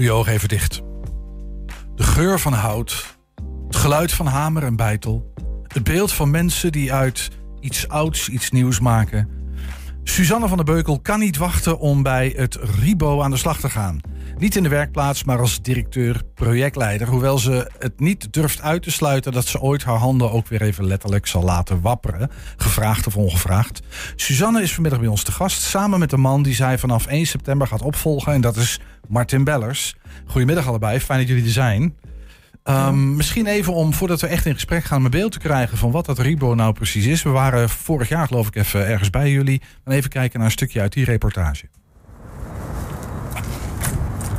Doe je ogen even dicht. De geur van hout, het geluid van hamer en bijtel, het beeld van mensen die uit iets ouds iets nieuws maken. Suzanne van der Beukel kan niet wachten om bij het Ribo aan de slag te gaan. Niet in de werkplaats, maar als directeur, projectleider. Hoewel ze het niet durft uit te sluiten dat ze ooit haar handen ook weer even letterlijk zal laten wapperen. Gevraagd of ongevraagd. Suzanne is vanmiddag bij ons te gast. Samen met de man die zij vanaf 1 september gaat opvolgen. En dat is Martin Bellers. Goedemiddag allebei, fijn dat jullie er zijn. Um, misschien even om, voordat we echt in gesprek gaan, mijn beeld te krijgen van wat dat Ribo nou precies is. We waren vorig jaar, geloof ik, even ergens bij jullie. En even kijken naar een stukje uit die reportage.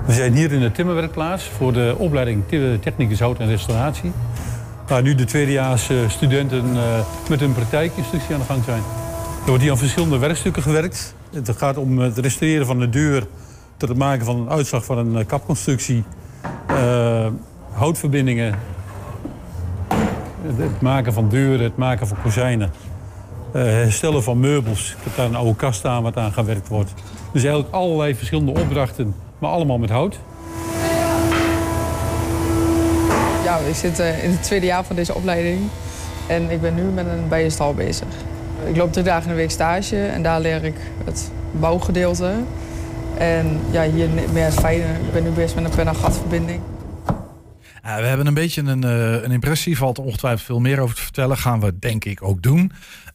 We zijn hier in de timmerwerkplaats voor de opleiding Technicus Hout en Restauratie. Waar nu de tweedejaars studenten uh, met hun praktijkinstructie aan de gang zijn. Er wordt hier aan verschillende werkstukken gewerkt. Het gaat om het restaureren van de deur tot het maken van een uitslag van een kapconstructie. Uh, houtverbindingen. Het maken van deuren, het maken van kozijnen. Uh, herstellen van meubels. Ik heb daar een oude kast aan wat aan gewerkt wordt. Dus eigenlijk allerlei verschillende opdrachten, maar allemaal met hout. Ja, ik zit uh, in het tweede jaar van deze opleiding. En ik ben nu met een bijenstal bezig. Ik loop drie dagen in de week stage en daar leer ik het bouwgedeelte. En ja, hier meer het fijne. Ik ben nu bezig met een pen- en gatverbinding. Uh, we hebben een beetje een, uh, een impressie, valt ongetwijfeld veel meer over te vertellen. Gaan we denk ik ook doen.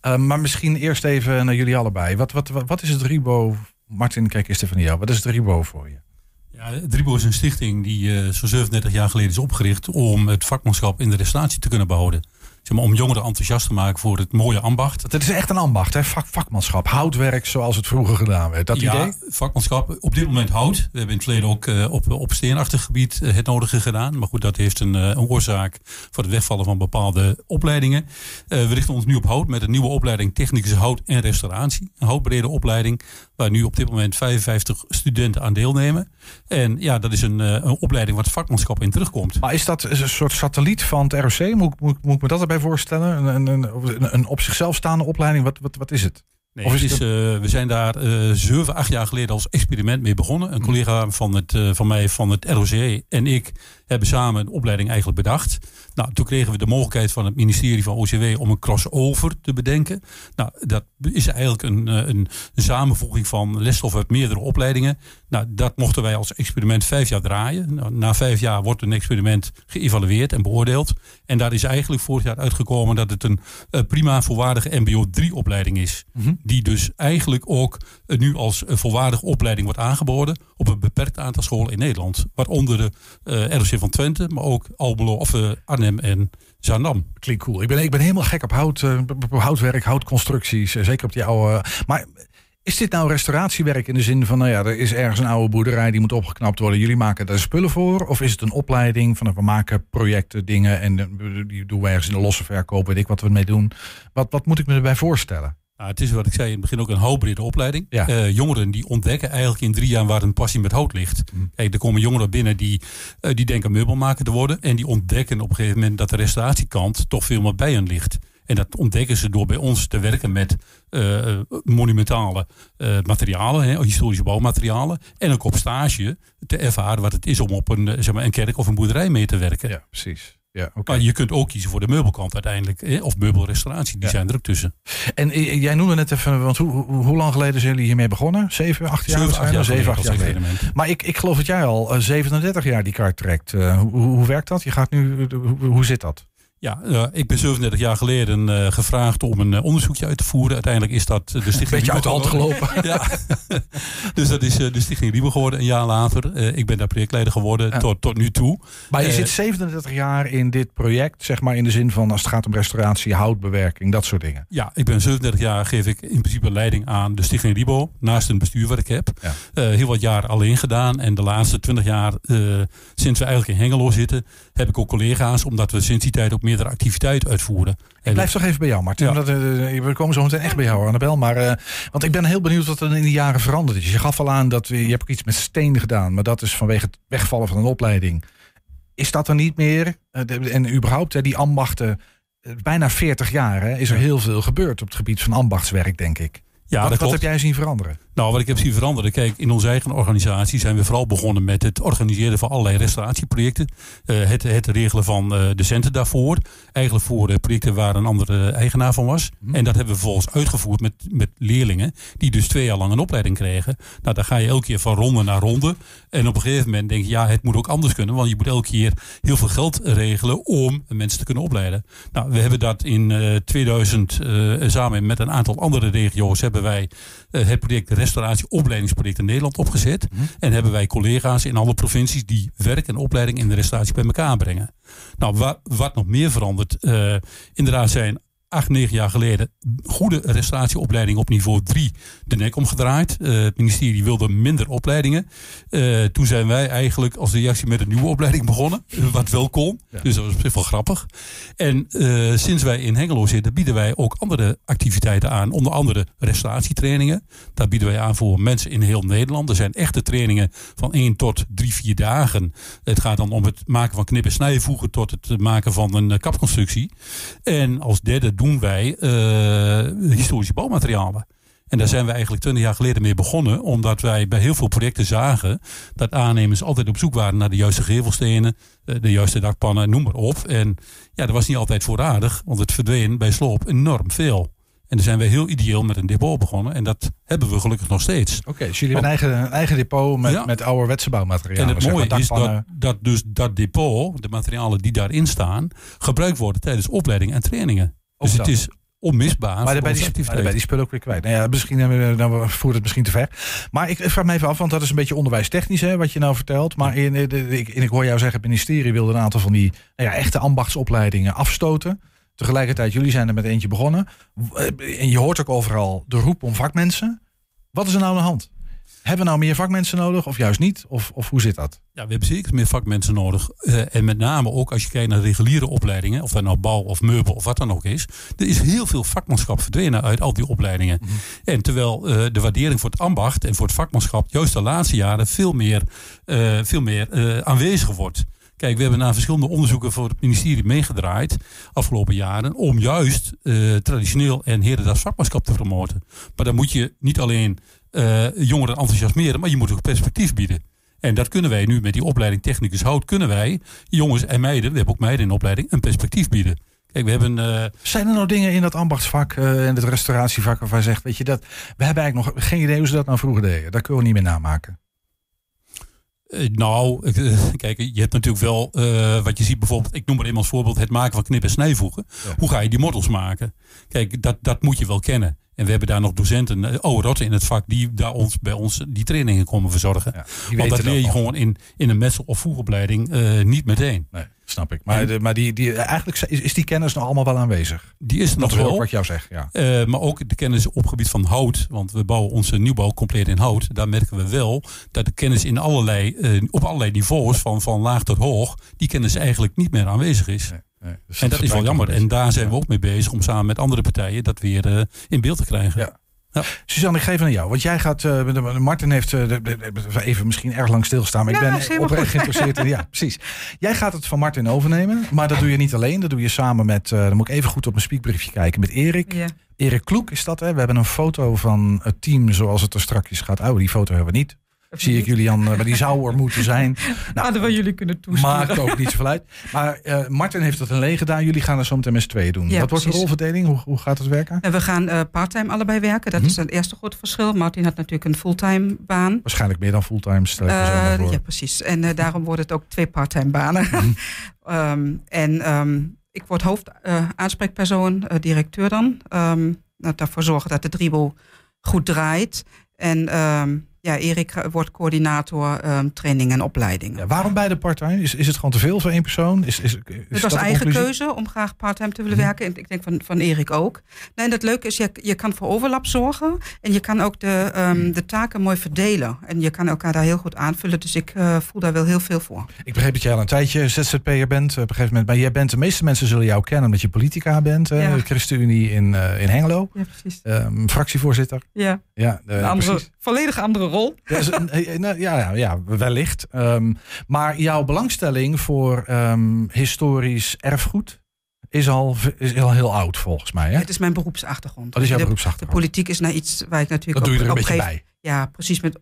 Uh, maar misschien eerst even naar jullie allebei. Wat, wat, wat is het Ribo? Martin, kijk eerst even naar jou. Wat is het Ribo voor je? Ja, het Ribo is een stichting die zo'n 37 jaar geleden is opgericht om het vakmanschap in de restauratie te kunnen behouden. Zeg maar, om jongeren enthousiast te maken voor het mooie ambacht. Het is echt een ambacht, hè? Vak, vakmanschap, houtwerk zoals het vroeger gedaan werd. Dat ja, idee? vakmanschap. Op dit moment hout. We hebben in het verleden ook uh, op, op steenachtig gebied uh, het nodige gedaan. Maar goed, dat heeft een, uh, een oorzaak voor het wegvallen van bepaalde opleidingen. we richten ons nu op hout met een nieuwe opleiding Technische Hout en Restauratie. Een houtbrede opleiding waar nu op dit moment 55 studenten aan deelnemen. En ja, dat is een, een opleiding waar het vakmanschap in terugkomt. Maar is dat een soort satelliet van het ROC? Moet, moet, moet ik me dat erbij voorstellen? Een, een, een op zichzelf staande opleiding? Wat, wat, wat is het? Nee, of is het is, uh, we zijn daar uh, zeven, acht jaar geleden als experiment mee begonnen. Een collega van, het, uh, van mij van het ROC en ik hebben samen een opleiding eigenlijk bedacht. Nou, toen kregen we de mogelijkheid van het ministerie van OCW om een crossover te bedenken. Nou, dat is eigenlijk een, een, een samenvoeging van lesstof uit meerdere opleidingen. Nou, dat mochten wij als experiment vijf jaar draaien. Nou, na vijf jaar wordt een experiment geëvalueerd en beoordeeld. En daar is eigenlijk vorig jaar uitgekomen dat het een prima volwaardige MBO 3 opleiding is. Mm -hmm. Die dus eigenlijk ook nu als volwaardige opleiding wordt aangeboden op een beperkt aantal scholen in Nederland. Waaronder de uh, Van Twente, maar ook Almelo of uh, Arnhem en Zaandam. Klinkt cool. Ik ben, ik ben helemaal gek op hout, uh, houtwerk, houtconstructies. zeker op die oude. Maar is dit nou restauratiewerk in de zin van, nou ja, er is ergens een oude boerderij die moet opgeknapt worden. Jullie maken daar spullen voor? Of is het een opleiding van, we maken projecten, dingen en die doen we ergens in de losse verkoop, weet ik wat we ermee doen. Wat, wat moet ik me erbij voorstellen? Nou, het is wat ik zei in het begin ook een hoogbrede opleiding. Ja. Uh, jongeren die ontdekken eigenlijk in drie jaar waar een passie met hout ligt. Mm. Kijk, er komen jongeren binnen die, uh, die denken meubelmaker te worden. En die ontdekken op een gegeven moment dat de restauratiekant toch veel meer bij hen ligt. En dat ontdekken ze door bij ons te werken met uh, monumentale uh, materialen, hè, historische bouwmaterialen. En ook op stage te ervaren wat het is om op een, zeg maar, een kerk of een boerderij mee te werken. Ja, precies. Ja, okay. Maar je kunt ook kiezen voor de meubelkant uiteindelijk. Hè? Of meubelrestauratie, die ja. zijn er ook tussen. En eh, jij noemde net even, want hoe, hoe, hoe lang geleden zijn jullie hiermee begonnen? Zeven, acht jaar? Zeven, acht jaar, Zeven, acht jaar geleden. Maar ik, ik geloof dat jij al uh, 37 jaar die kaart trekt. Uh, hoe, hoe werkt dat? Je gaat nu, hoe, hoe zit dat? Ja, uh, ik ben 37 jaar geleden uh, gevraagd om een uh, onderzoekje uit te voeren. Uiteindelijk is dat de stichting. Beetje uit de hand gelopen. ja. dus dat is de stichting Riebe geworden een jaar later. ik ben daar projectleider geworden ja. tot, tot nu toe. Maar je zit 37 jaar in dit project, zeg maar in de zin van als het gaat om restauratie, houtbewerking, dat soort dingen. Ja, ik ben 37 jaar, geef ik in principe leiding aan de stichting Ribo. Naast een bestuur wat ik heb. Ja. heel wat jaar alleen gedaan. En de laatste 20 jaar, sinds we eigenlijk in Hengelo zitten, heb ik ook collega's, omdat we sinds die tijd ook meerdere activiteiten uitvoeren. Ik blijf toch even bij jou, Martin. Ja. Uh, we komen zo meteen echt bij jou, Annabel. Maar, uh, want ik ben heel benieuwd wat er in de jaren veranderd is. Je gaf al aan dat je hebt ook iets met steen gedaan. Maar dat is vanwege het wegvallen van een opleiding. Is dat er niet meer? En überhaupt, die ambachten, bijna 40 jaar hè, is er heel veel gebeurd op het gebied van ambachtswerk, denk ik. Ja, wat, dat wat heb jij zien veranderen? Nou, wat ik heb zien veranderen. Kijk, in onze eigen organisatie zijn we vooral begonnen met het organiseren van allerlei restauratieprojecten. Uh, het, het regelen van uh, de centen daarvoor. Eigenlijk voor uh, projecten waar een andere eigenaar van was. Mm. En dat hebben we vervolgens uitgevoerd met, met leerlingen. Die dus twee jaar lang een opleiding kregen. Nou, dan ga je elke keer van ronde naar ronde. En op een gegeven moment denk je, ja, het moet ook anders kunnen. Want je moet elke keer heel veel geld regelen om mensen te kunnen opleiden. Nou, we hebben dat in 2000 samen met een aantal andere regio's hebben wij het project restauratieopleidingsproject in Nederland opgezet. Mm. En hebben wij collega's in alle provincies die werk en opleiding in de restauratie bij elkaar brengen. Nou, wat, wat nog meer verandert, uh, inderdaad zijn acht, negen jaar geleden goede restauratieopleiding op niveau 3 de nek omgedraaid. Uh, het ministerie wilde minder opleidingen. Uh, toen zijn wij eigenlijk als reactie met een nieuwe opleiding begonnen. Wat wel kon. Ja. Dus dat was op zich wel grappig. En uh, sinds wij in Hengelo zitten bieden wij ook andere activiteiten aan. Onder andere restauratietrainingen. Daar bieden wij aan voor mensen in heel Nederland. Er zijn echte trainingen van 1 tot 3, 4 dagen. Het gaat dan om het maken van knip- en snijvoegen tot het maken van een kapconstructie. En als derde doen wij uh, historische bouwmaterialen. En daar zijn we eigenlijk twintig jaar geleden mee begonnen. Omdat wij bij heel veel projecten zagen dat aannemers altijd op zoek waren naar de juiste gevelstenen, eh, de juiste dakpannen, noem maar op. En ja, dat was niet altijd voorradig, want het verdween bij sloop enorm veel. En dan zijn we heel ideeel met een depot begonnen. En dat hebben we gelukkig nog steeds. Oké, okay, dus jullie hebben een eigen, eigen depot met, ja. met ouderwetse bouwmaterialen. En het mooie is dat, dat dus dat depot, de materialen die daarin staan, gebruikt worden tijdens opleiding en trainingen. Dus het is onmisbaar. Maar daarbij die, daarbij die spullen ook weer kwijt. Nou ja, misschien dan voert het misschien te ver. Maar ik vraag me even af, want dat is een beetje onderwijstechnisch, hè, wat je nou vertelt. Maar in, in, ik, ik hoor jou zeggen, het ministerie wilde een aantal van die nou ja, echte ambachtsopleidingen afstoten. Tegelijkertijd, jullie zijn er met eentje begonnen. En je hoort ook overal de roep om vakmensen. Wat is er nou aan de hand? Hebben we nou meer vakmensen nodig of juist niet? Of, of hoe zit dat? Ja, we hebben zeker meer vakmensen nodig. Uh, en met name ook als je kijkt naar reguliere opleidingen, of dat nou bouw of meubel of wat dan ook is. Er is heel veel vakmanschap verdwenen uit al die opleidingen. Mm -hmm. En terwijl uh, de waardering voor het ambacht en voor het vakmanschap juist de laatste jaren veel meer, uh, veel meer aanwezig wordt. Kijk, we hebben naar verschillende onderzoeken voor het ministerie meegedraaid afgelopen jaren. Om juist traditioneel en herendags vakmanschap te promoten. Maar dan moet je niet alleen jongeren enthousiasmeren, maar je moet ook perspectief bieden. En dat kunnen wij nu met die opleiding Technicus Hout, kunnen wij jongens en meiden, we hebben ook meiden in opleiding, een perspectief bieden. Kijk, we hebben, uh... Zijn er nou dingen in dat ambachtsvak en het restauratievak waarvan je zegt, weet je dat, we hebben eigenlijk nog geen idee hoe ze dat nou vroeger deden. Dat kunnen we niet meer namaken. Uh, nou, kijk, je hebt natuurlijk wel wat je ziet bijvoorbeeld, ik noem maar even als voorbeeld het maken van knip- en snijvoegen. Ja. Hoe ga je die models maken? Kijk, dat, dat moet je wel kennen. En we hebben daar nog docenten, oh rotten in het vak, die daar ons, bij ons die trainingen komen verzorgen. Ja, Want dat leer je gewoon in, in een metsel- of voegopleiding uh, niet meteen. Nee, snap ik. Maar, de, maar die, die, eigenlijk is, is die kennis nog allemaal wel aanwezig? Die is er nog wel. wat jou zegt, ja. Uh, maar ook de kennis op gebied van hout. Want we bouwen onze nieuwbouw compleet in hout. Daar merken we wel dat de kennis in allerlei, uh, op allerlei niveaus, van, van laag tot hoog, die kennis eigenlijk niet meer aanwezig is. Nee. Nee, dus en dat is wel jammer. En daar zijn we ook mee bezig om samen met andere partijen dat weer uh, in beeld te krijgen. Ja. Ja. Suzanne, ik geef aan jou. Want jij gaat. Uh, Martin heeft uh, even misschien erg lang stilstaan. Maar ja, ik ben oprecht geïnteresseerd in. Ja, precies. Jij gaat het van Martin overnemen. Maar dat doe je niet alleen. Dat doe je samen met. Uh, dan moet ik even goed op mijn speakbriefje kijken. Met Erik. Ja. Erik Kloek is dat. Hè? We hebben een foto van het team zoals het er strakjes gaat. Oh, die foto hebben we niet. Zie ik Julian, maar die zou er moeten zijn. Nou, Hadden we jullie kunnen toesturen. Maakt ook niet zoveel uit. Maar uh, Martin heeft het alleen gedaan. Jullie gaan er zo meteen met z'n tweeën doen. Ja, Wat wordt de rolverdeling? Hoe, hoe gaat het werken? En we gaan uh, parttime allebei werken. Dat hm. is het eerste grote verschil. Martin had natuurlijk een fulltime baan. Waarschijnlijk meer dan fulltime. Stel ik uh, ja, precies. En daarom wordt het ook twee parttime banen. Hm. um, en um, ik word hoofdaanspreekpersoon, directeur dan. Um, daarvoor zorgen dat de driebel goed draait. En um, ja, Erik wordt coördinator um, training en opleiding. Ja, waarom beide parttime? Is, is het gewoon te veel voor één persoon? Is, is, is het was eigen keuze om graag parttime te willen -hmm. werken. Ik denk van, van Erik ook. Nee, en het leuke is, je, je kan voor overlap zorgen. En je kan ook de, um, de taken mooi verdelen. En je kan elkaar daar heel goed aanvullen. Dus ik uh, voel daar wel heel veel voor. Ik begreep dat jij al een tijdje ZZP'er bent. Op een gegeven moment. Maar jij bent, de meeste mensen zullen jou kennen omdat je politica bent. Ja. ChristenUnie in, uh, in Hengelo. Ja, precies. Um, fractievoorzitter. Ja, ja andere, volledig andere rol. Ja, ja, ja, ja, wellicht. Um, maar jouw belangstelling voor um, historisch erfgoed is al, is al heel oud volgens mij. Hè? Het is mijn beroepsachtergrond. Dat is jouw de, beroepsachtergrond. De politiek is nou iets waar ik natuurlijk dat doe je er een beetje bij. ja, precies met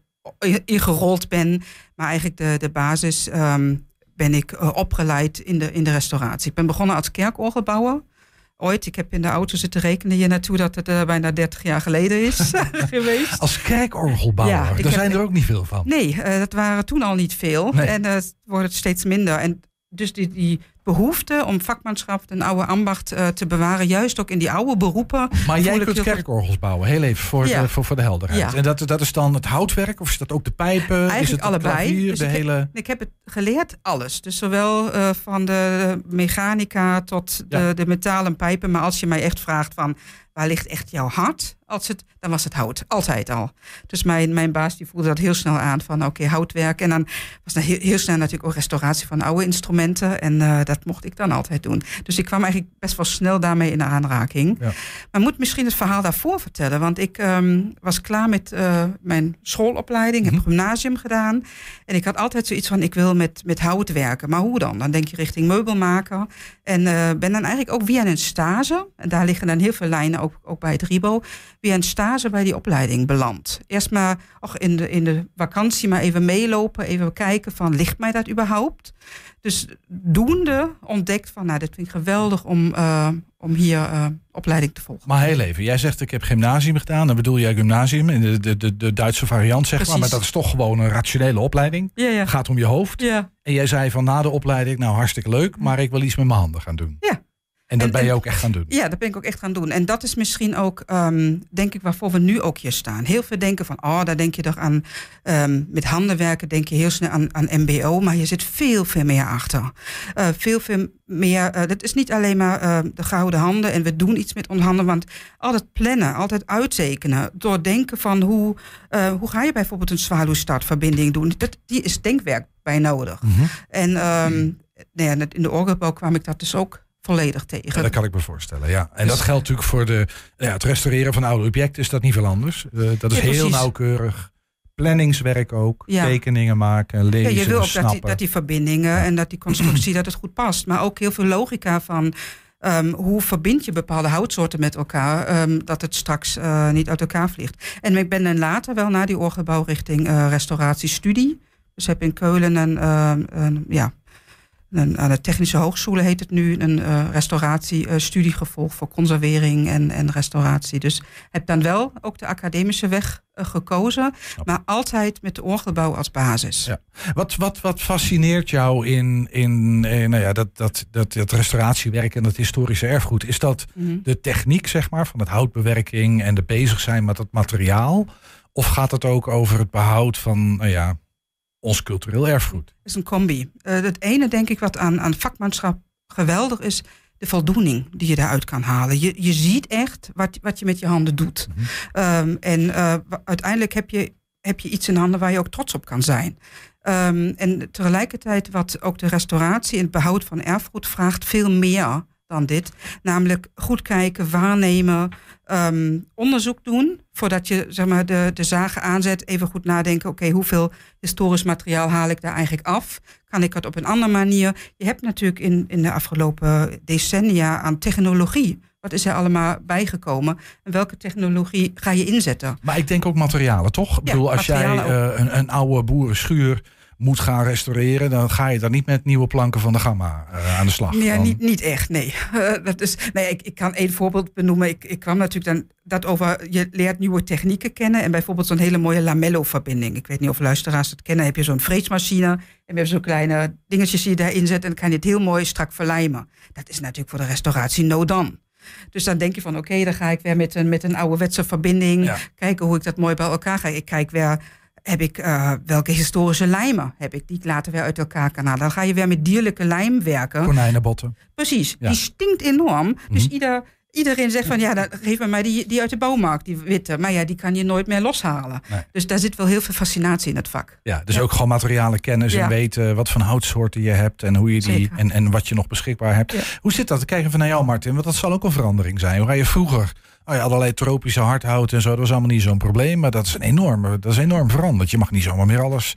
ingerold ben. Maar eigenlijk de, de basis ehm, ben ik uh, opgeleid in de, in de restauratie. Ik ben begonnen als kerkorgelbouwer. Ooit, ik heb in de auto zitten rekenen hier naartoe dat het uh, bijna 30 jaar geleden is geweest. Als kerkorgelbouwer, ja, daar zijn er ook niet veel van. Nee, uh, dat waren toen al niet veel. Nee. En het wordt steeds minder. En dus die, die behoefte om vakmanschap en oude ambacht uh, te bewaren, juist ook in die oude beroepen. Maar jij kunt kerkorgels bouwen, heel even voor, ja. de, voor, voor de helderheid. Ja. En dat, dat is dan het houtwerk of is dat ook de pijpen? Eigenlijk is het allebei. Klavier, dus de ik, hele... heb, ik heb het geleerd, alles. Dus zowel uh, van de mechanica tot de, de metalen pijpen. Maar als je mij echt vraagt van waar ligt echt jouw hart? Als het, dan was het hout, altijd al. Dus mijn, mijn baas die voelde dat heel snel aan van oké, okay, houtwerk. En dan was dan heel, heel, snel natuurlijk ook restauratie van oude instrumenten. En uh, dat mocht ik dan altijd doen. Dus ik kwam eigenlijk best wel snel daarmee in aanraking. Ja. Maar moet misschien het verhaal daarvoor vertellen. Want ik um, was klaar met uh, mijn schoolopleiding, heb mm -hmm. gymnasium gedaan. En ik had altijd zoiets van ik wil met, met hout werken. Maar hoe dan? Dan denk je richting meubelmaker. En uh, ben dan eigenlijk ook via een stage. En daar liggen dan heel veel lijnen ook, ook bij het RIBO via een stage bij die opleiding beland. Eerst maar och, in, de, in de vakantie maar even meelopen, even kijken van ligt mij dat überhaupt? Dus doende ontdekt van nou, dit vind ik geweldig om, uh, om hier uh, opleiding te volgen. Maar heel even, jij zegt ik heb gymnasium gedaan. Dan bedoel jij gymnasium in de, de, de, de Duitse variant zeg maar. Maar dat is toch gewoon een rationele opleiding. Ja, ja. Gaat om je hoofd. Ja. En jij zei van na de opleiding, nou hartstikke leuk, maar ik wil iets met mijn handen gaan doen. Ja. En dat en, ben je ook echt gaan doen? Ja, dat ben ik ook echt gaan doen. En dat is misschien ook, um, denk ik, waarvoor we nu ook hier staan. Heel veel denken van, oh, daar denk je toch aan, um, met handen werken, denk je heel snel aan, aan MBO. Maar je zit veel, veel meer achter. Uh, veel, veel meer, uh, dat is niet alleen maar uh, de gouden handen en we doen iets met onze handen. Want altijd plannen, altijd uittekenen. Doordenken van hoe, hoe ga je bijvoorbeeld een zwaluwstartverbinding doen. Dat, die is denkwerk bij nodig. Mhm. Mm -hmm. En um, nou ja, in de orgelbouw kwam ik dat dus ook volledig tegen. Ja, dat kan ik me voorstellen, ja. En dat geldt natuurlijk voor de, ja, het restaureren van oude objecten is dat niet veel anders. Uh, dat is Ja, heel nauwkeurig. Planningswerk ook, Ja. tekeningen maken, lezen, Ja, je wil ook dat die, dat die verbindingen en dat die constructie dat het goed past. Maar ook heel veel logica van ehm, hoe verbind je bepaalde houtsoorten met elkaar, ehm, dat het straks eh, niet uit elkaar vliegt. En ik ben dan later wel naar die orgelbouw richting eh, restauratiestudie. Dus heb in Keulen een, ehm, een ja, een, aan de Technische Hogeschool heet het nu, een uh, restauratiestudie gevolgd voor conservering en, en restauratie. Dus heb dan wel ook de academische weg uh, gekozen, maar altijd met de orgelbouw als basis. Ja. Wat, wat, wat fascineert jou in, in eh, nou ja, dat, dat, dat, dat restauratiewerk en dat historische erfgoed? Is dat Mhm. de techniek, zeg maar, van het houtbewerking en de bezig zijn met het materiaal? Of gaat het ook over het behoud van, nou ja, ons cultureel erfgoed? Het is een combi. Uh, het ene denk ik wat aan, aan vakmanschap geweldig is, de voldoening die je daaruit kan halen. Je, je ziet echt wat, wat je met je handen doet. Mhm. Um, en uh, uiteindelijk heb je, heb je iets in handen waar je ook trots op kan zijn. Um, en tegelijkertijd wat ook de restauratie en het behoud van erfgoed vraagt veel meer dan dit. Namelijk goed kijken, waarnemen, um, onderzoek doen. Voordat je zeg maar, de, de zagen aanzet, even goed nadenken. Oké, okay, hoeveel historisch materiaal haal ik daar eigenlijk af? Kan ik het op een andere manier? Je hebt natuurlijk in, in de afgelopen decennia aan technologie. Wat is er allemaal bijgekomen? En welke technologie ga je inzetten? Maar ik denk ook materialen, toch? Ik bedoel, als jij uh, een, een oude boerenschuur moet gaan restaureren, dan ga je daar niet met nieuwe planken van de gamma uh, aan de slag. Ja, dan... niet, niet echt, nee. Dat is, nee ik, ik kan één voorbeeld benoemen. Ik, ik kwam natuurlijk dan dat over, je leert nieuwe technieken kennen en bijvoorbeeld zo'n hele mooie lamello-verbinding. Ik weet niet of luisteraars het kennen. heb je zo'n freesmachine en we hebben zo'n kleine dingetjes die je daarin zet en dan kan je het heel mooi strak verlijmen. Dat is natuurlijk voor de restauratie no dan. Dus dan denk je van oké, okay, dan ga ik weer met een, met een ouderwetse verbinding ja. kijken hoe ik dat mooi bij elkaar ga. Ik kijk weer heb ik uh, welke historische lijmen heb ik die ik later weer uit elkaar kan halen. Dan ga je weer met dierlijke lijm werken. Konijnenbotten. Precies, ja. die stinkt enorm. Mm -hmm. Dus ieder, iedereen zegt van ja, dan geef me maar die, die uit de bouwmarkt, die witte. Maar ja, die kan je nooit meer loshalen. Nee. Dus daar zit wel heel veel fascinatie in het vak. Ja, dus ja. ook gewoon materialen kennis ja. en weten wat voor houtsoorten je hebt en hoe je die en, en wat je nog beschikbaar hebt. Hoe zit dat? Ik kijk even naar jou, Martin, want dat zal ook een verandering zijn. Hoe ga je vroeger? Oh ja, allerlei tropische hardhout en zo, dat was allemaal niet zo'n probleem. Maar dat is, een enorme, dat is enorm veranderd. Je mag niet zomaar meer alles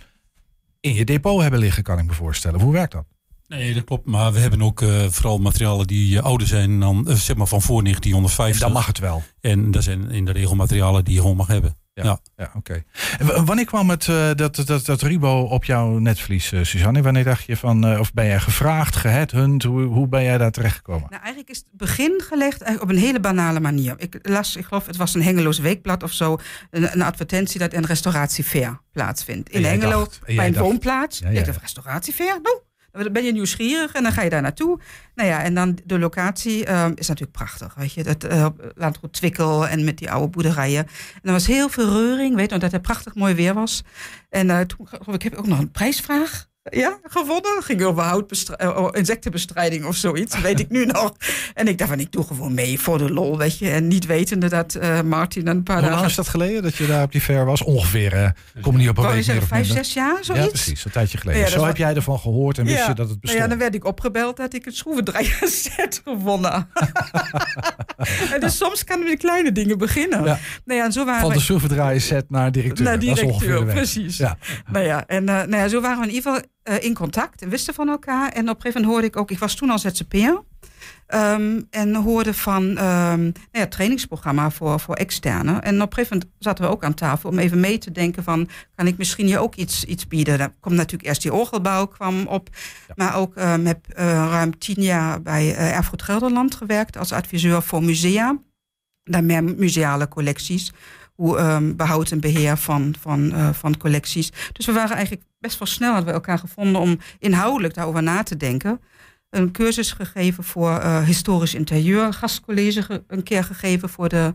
in je depot hebben liggen, kan ik me voorstellen. Hoe werkt dat? Nee, dat klopt. Maar we hebben ook uh, vooral materialen die uh, ouder zijn dan, uh, zeg maar van voor 1950. En dan mag het wel. En dat zijn in de regel materialen die je gewoon mag hebben. Ja, ja. oké. En Wanneer kwam het uh, dat, dat, dat Ribo op jouw netvlies, uh, Suzanne? Wanneer dacht je van, uh, of ben jij gevraagd, geheadhunt? Hoe, hoe ben jij daar terechtgekomen? Nou, eigenlijk is het begin gelegd op een hele banale manier. Ik las, ik geloof, het was een Hengeloos Weekblad of zo, een, een advertentie dat een restauratiefair plaatsvindt. In Hengelo, dacht, bij een dacht, woonplaats. Ja, ja. Ik dacht, restauratiefair? Nou, dan ben je nieuwsgierig en dan ga je daar naartoe. Nou ja, en dan de locatie um, is natuurlijk prachtig. Weet je, dat uh, landgoed Twikkel en met die oude boerderijen. En er was heel veel reuring, weet je, omdat het prachtig mooi weer was. En uh, toen ik heb ook nog een prijsvraag ja, gewonnen. Ging over houtbestrijding, insectenbestrijding of zoiets, weet ik nu nog. En ik dacht van, ik doe gewoon mee voor de lol, weet je. En niet wetende dat uh, Martin een paar Hoe dagen... lang is dat geleden dat je daar op die fair was? Ongeveer, uh, kom niet op een week meer of vijf, minder. zes jaar, zoiets? Ja, precies, een tijdje geleden. Ja, Zo heb jij ervan gehoord en wist je dat het bestond. Ja, dan werd ik opgebeld dat ik het schroevendraaierset gewonnen. en dus soms kan met kleine dingen beginnen. Ja. Nou ja, en zo waren Van de schroevendraaier set naar directeur. naar Dat is ongeveer directeur, precies. Ja. Nou ja, en eh, nou ja, zo waren we in ieder geval eh, in contact en wisten van elkaar. En op een gegeven moment hoorde ik ook, ik was toen al ZZP'er. ehm, en hoorde van ehm nou ja, trainingsprogramma voor, voor externen. En op een gegeven moment zaten we ook aan tafel om even mee te denken van... kan ik misschien je ook iets, iets bieden? Daar komt natuurlijk eerst die orgelbouw kwam op. Maar ook ehm heb eh, ruim tien jaar bij eh, Erfgoed Gelderland gewerkt... als adviseur voor musea. Daar meer museale collecties hoe ehm, behoud en beheer van, van, eh, van collecties. Dus we waren eigenlijk best wel snel, hadden we elkaar gevonden om inhoudelijk daarover na te denken. Een cursus gegeven voor eh, historisch interieur, een gastcollege ge- een keer gegeven voor, de,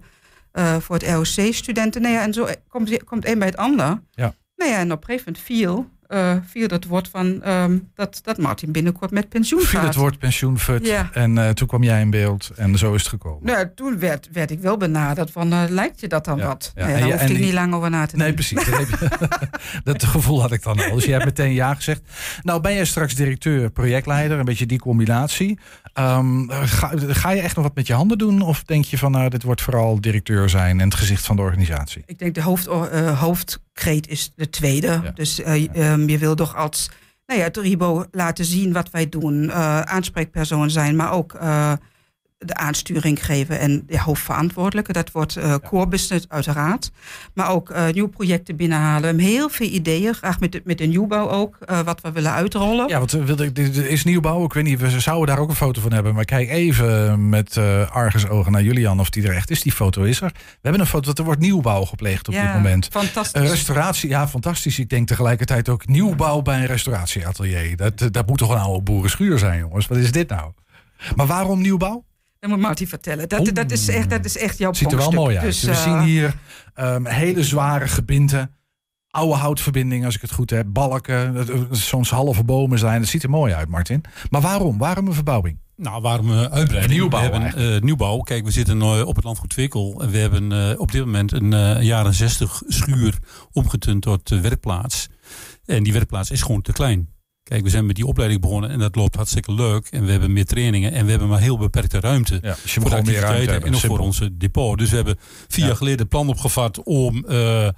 eh, voor het ROC-studenten. Nou ja, en zo komt, komt een bij het ander. Ja. Nou ja, en op een gegeven moment viel, eh, viel dat woord van ehm, dat, dat Martin binnenkort met pensioen Viel gaat. het woord pensioenfut Ja. en eh, toen kwam jij in beeld en zo is het gekomen. Nou, toen werd, werd ik wel benaderd van, eh, lijkt je dat dan Ja, wat? ja. En daar hoefde ik niet lang over na te Nee, denken. precies. Dat, gevoel had ik dan al. Dus je hebt meteen ja gezegd. Nou, ben jij straks directeur, projectleider, een beetje die combinatie. Ehm, ga, ga je echt nog wat met je handen doen? Of denk je van, nou, dit wordt vooral directeur zijn en het gezicht van de organisatie? Ik denk de hoofd, eh, hoofdkreet is de tweede. Ja. Dus eh, ehm, je wil toch als nou ja, het Ribo laten zien wat wij doen. eh, aanspreekpersoon zijn, maar ook de aansturing geven. En de hoofdverantwoordelijke, dat wordt eh core business uiteraard. Maar ook eh, nieuwe projecten binnenhalen. Heel veel ideeën, graag met de, met de nieuwbouw ook, eh, wat we willen uitrollen. Ja, want wilde is nieuwbouw. Ik weet niet, we zouden daar ook een foto van hebben. Maar kijk even met argusogen naar Julian of die er echt is. Die foto is er. We hebben een foto, dat er wordt nieuwbouw gepleegd op Ja, dit moment. Fantastisch. Een restauratie, ja, fantastisch. Ik denk tegelijkertijd ook nieuwbouw bij een restauratieatelier. Dat, dat moet toch een oude boerenschuur zijn, jongens. Wat is dit nou? Maar waarom nieuwbouw? Dat moet Martin vertellen. Dat, Oeh. dat, is, echt, dat is echt jouw Ziet er wel mooi uit. Dus, we eh, zien hier ehm, hele zware gebinten. Oude houtverbindingen, als ik het goed heb. Balken, dat soms halve bomen zijn. Dat ziet er mooi uit, Martin. Maar waarom? Waarom een verbouwing? Nou, waarom uh, uitbreiding? Nieuwbouw we hebben, uh, nieuwbouw. Kijk, we zitten uh, op het landgoed Twikkel. En we hebben uh, op dit moment een uh, jaren 60 schuur omgetund tot uh, werkplaats. En die werkplaats is gewoon te klein. Kijk, we zijn met die opleiding begonnen en dat loopt hartstikke leuk. En we hebben meer trainingen en we hebben maar heel beperkte ruimte. Ja, dus je voor de gewoon meer ruimte activiteiten hebben. en ook Simpel. voor onze depot. Dus we hebben vier Ja. jaar geleden het plan opgevat om uh,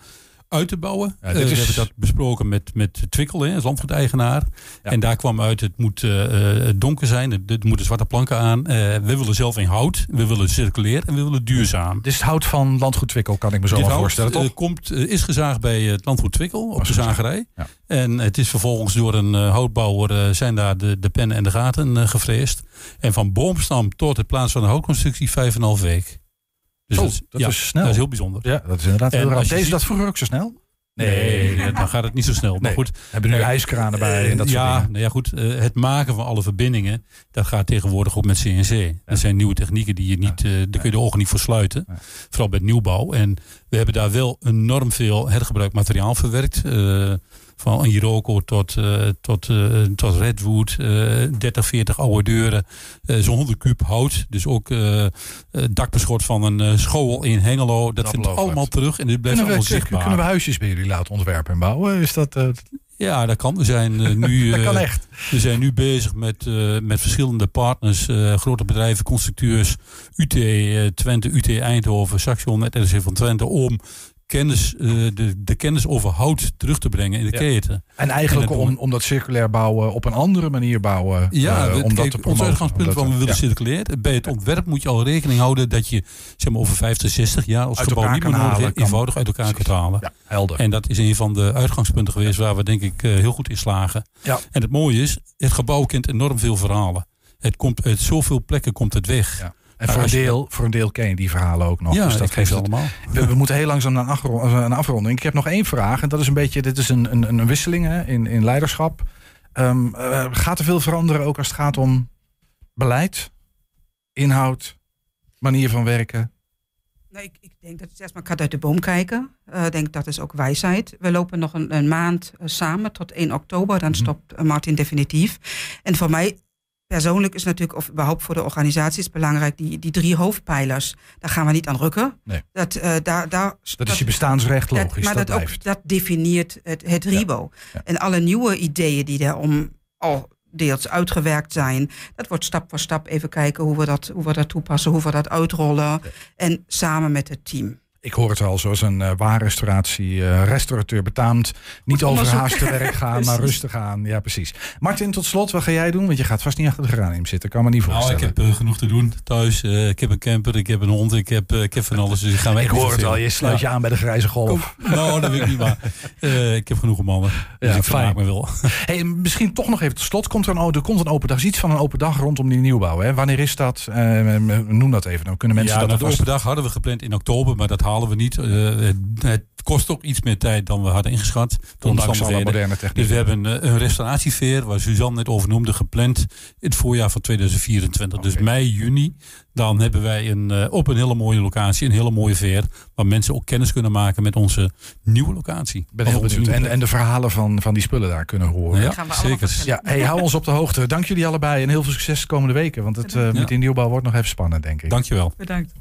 uit te bouwen. Ja, Uh, dit we hebben dat besproken met, met Twikkel, hè, als landgoedeigenaar. Ja. En daar kwam uit, het moet uh, donker zijn, er, er moeten zwarte planken aan. Uh, we willen zelf in hout, we willen circulair en we willen duurzaam. Is het hout van landgoed Twikkel, kan ik me zo Dit wel hout voorstellen, eh, toch? komt, eh, is gezaagd bij het landgoed Twikkel op Was de zagerij. ja. En het is vervolgens door een eh, houtbouwer eh, zijn daar de, de pennen en de gaten eh gevreesd. En van boomstam tot het plaats van de houtconstructie vijf en een half week. Dus dat, is- dat ja, is snel. Dat is heel bijzonder. Ja, dat is inderdaad heel raar. Deze ziet- dat vroeger ook zo snel? Nee, dan gaat het niet zo snel. Maar Nee. goed, Hebben nu Eh, ijskranen bij en dat soort ja, dingen. nou ja, goed. eh, het maken van alle verbindingen, dat gaat tegenwoordig ook met CNC. Dat zijn nieuwe technieken die je niet, eh, daar kun je de ogen niet voor sluiten. Nee. Vooral bij nieuwbouw. En we hebben daar wel enorm veel hergebruikt materiaal verwerkt. eh, van Iroko tot, eh, tot, eh, tot Redwood, eh 30, 40 oude deuren, eh, zo'n 100 kuub hout. Dus ook eh, eh, dakbeschot van een eh, school in Hengelo. Dat, Dat vindt allemaal terug en dit blijft Kunnen allemaal we, zichtbaar. kunnen we huisjes bij jullie laten ontwerpen en bouwen? Is dat, eh, Ja, dat kan. We zijn eh, nu... dat kan eh, echt. We zijn nu bezig met, eh, met verschillende partners, eh, grote bedrijven, constructeurs, UT eh, Twente, UT Eindhoven, Saxion, het RC van Twente, om kennis, eh, de, de kennis over hout terug te brengen in de Ja. keten. En eigenlijk En om, om dat circulair bouwen op een andere manier bouwen. Ja, eh, het- om dat te ons uitgangspunt van we willen ja. circuleren. Bij het ontwerp moet je al rekening houden dat je zeg maar, over 50, 60 jaar als Uit gebouw niet meer nodig halen, eenvoudig uit elkaar kunt halen. Ja, helder. En dat is een van de uitgangspunten geweest waar we denk ik eh, heel goed in slagen. Ja. En het mooie is, het gebouw kent enorm veel verhalen. Het komt uit zoveel plekken komt het weg. Ja. En voor een, deel, voor een deel ken je die verhalen ook nog. Ja, dus dat geeft het, allemaal. we, we moeten heel langzaam naar een, afro- een afronding. Ik heb nog één vraag. En dat is een beetje, dit is een, een, een wisseling hè, in, in leiderschap. Ehm, eh, gaat er veel veranderen ook als het gaat om beleid, inhoud, manier van werken? Nee, ik, ik denk dat het eerst maar kat uit de boom kijken. Eh, Ik denk dat is ook wijsheid. We lopen nog een, een maand eh, samen tot 1 oktober. Dan Mhm. stopt eh, Martin definitief. En voor mij persoonlijk is natuurlijk, of überhaupt voor de organisatie, is belangrijk die, die drie hoofdpijlers. Daar gaan we niet aan rukken. Nee. Dat, eh, daar, daar, Dat is je bestaansrecht dat- logisch, maar dat, dat, blijft. ook, dat definieert het, het RIBO. ja. En alle nieuwe ideeën die daarom al deels uitgewerkt zijn. Dat wordt stap voor stap even kijken hoe we dat, hoe we dat toepassen, hoe we dat uitrollen. En samen met het team. Ik hoor het al, zoals een uh, waarrestauratie, uh, restaurateur betaamt. Niet overhaast te werk gaan, maar rustig aan. Ja, precies. Martin, tot slot, wat ga jij doen? Want je gaat vast niet achter de geranium zitten, kan me niet voorstellen. Nou, ik heb uh, genoeg te doen thuis. Uh, ik heb een camper, ik heb een hond, ik heb, uh, ik heb van alles. Dus ik ga ik hoor het al, je sluit ja. je aan bij de grijze golf. Kom, nou, dat weet ik niet, maar uh, ik heb genoeg mannen. Dus ja, ik vermaak me wel. Hey, misschien toch nog even tot slot. Komt er, een, er komt een open dag, iets van een open dag rondom die nieuwbouw. Hè? Wanneer is dat? Uh, noem dat even. Dan kunnen mensen ja, dat nou, de open dag hadden we gepland in oktober, maar dat halen we niet. Uh, het, het, kost ook iets meer tijd dan we hadden ingeschat. Ondanks alle moderne techniek. Dus we hebben een, een restauratieveer, waar Suzanne net over noemde, gepland in het voorjaar van 2024. Okay. Dus mei, juni. Dan hebben wij een, uh, op een hele mooie locatie, een hele mooie veer. Waar mensen ook kennis kunnen maken met onze nieuwe locatie. Ik ben heel benieuwd. En, en de verhalen van, van die spullen daar kunnen horen. Ja, zeker. Ja, hey, hou ons op de hoogte. Dank jullie allebei en heel veel succes de komende weken. Want het uh, met die nieuwbouw wordt nog even spannend, denk ik. Dankjewel. Bedankt.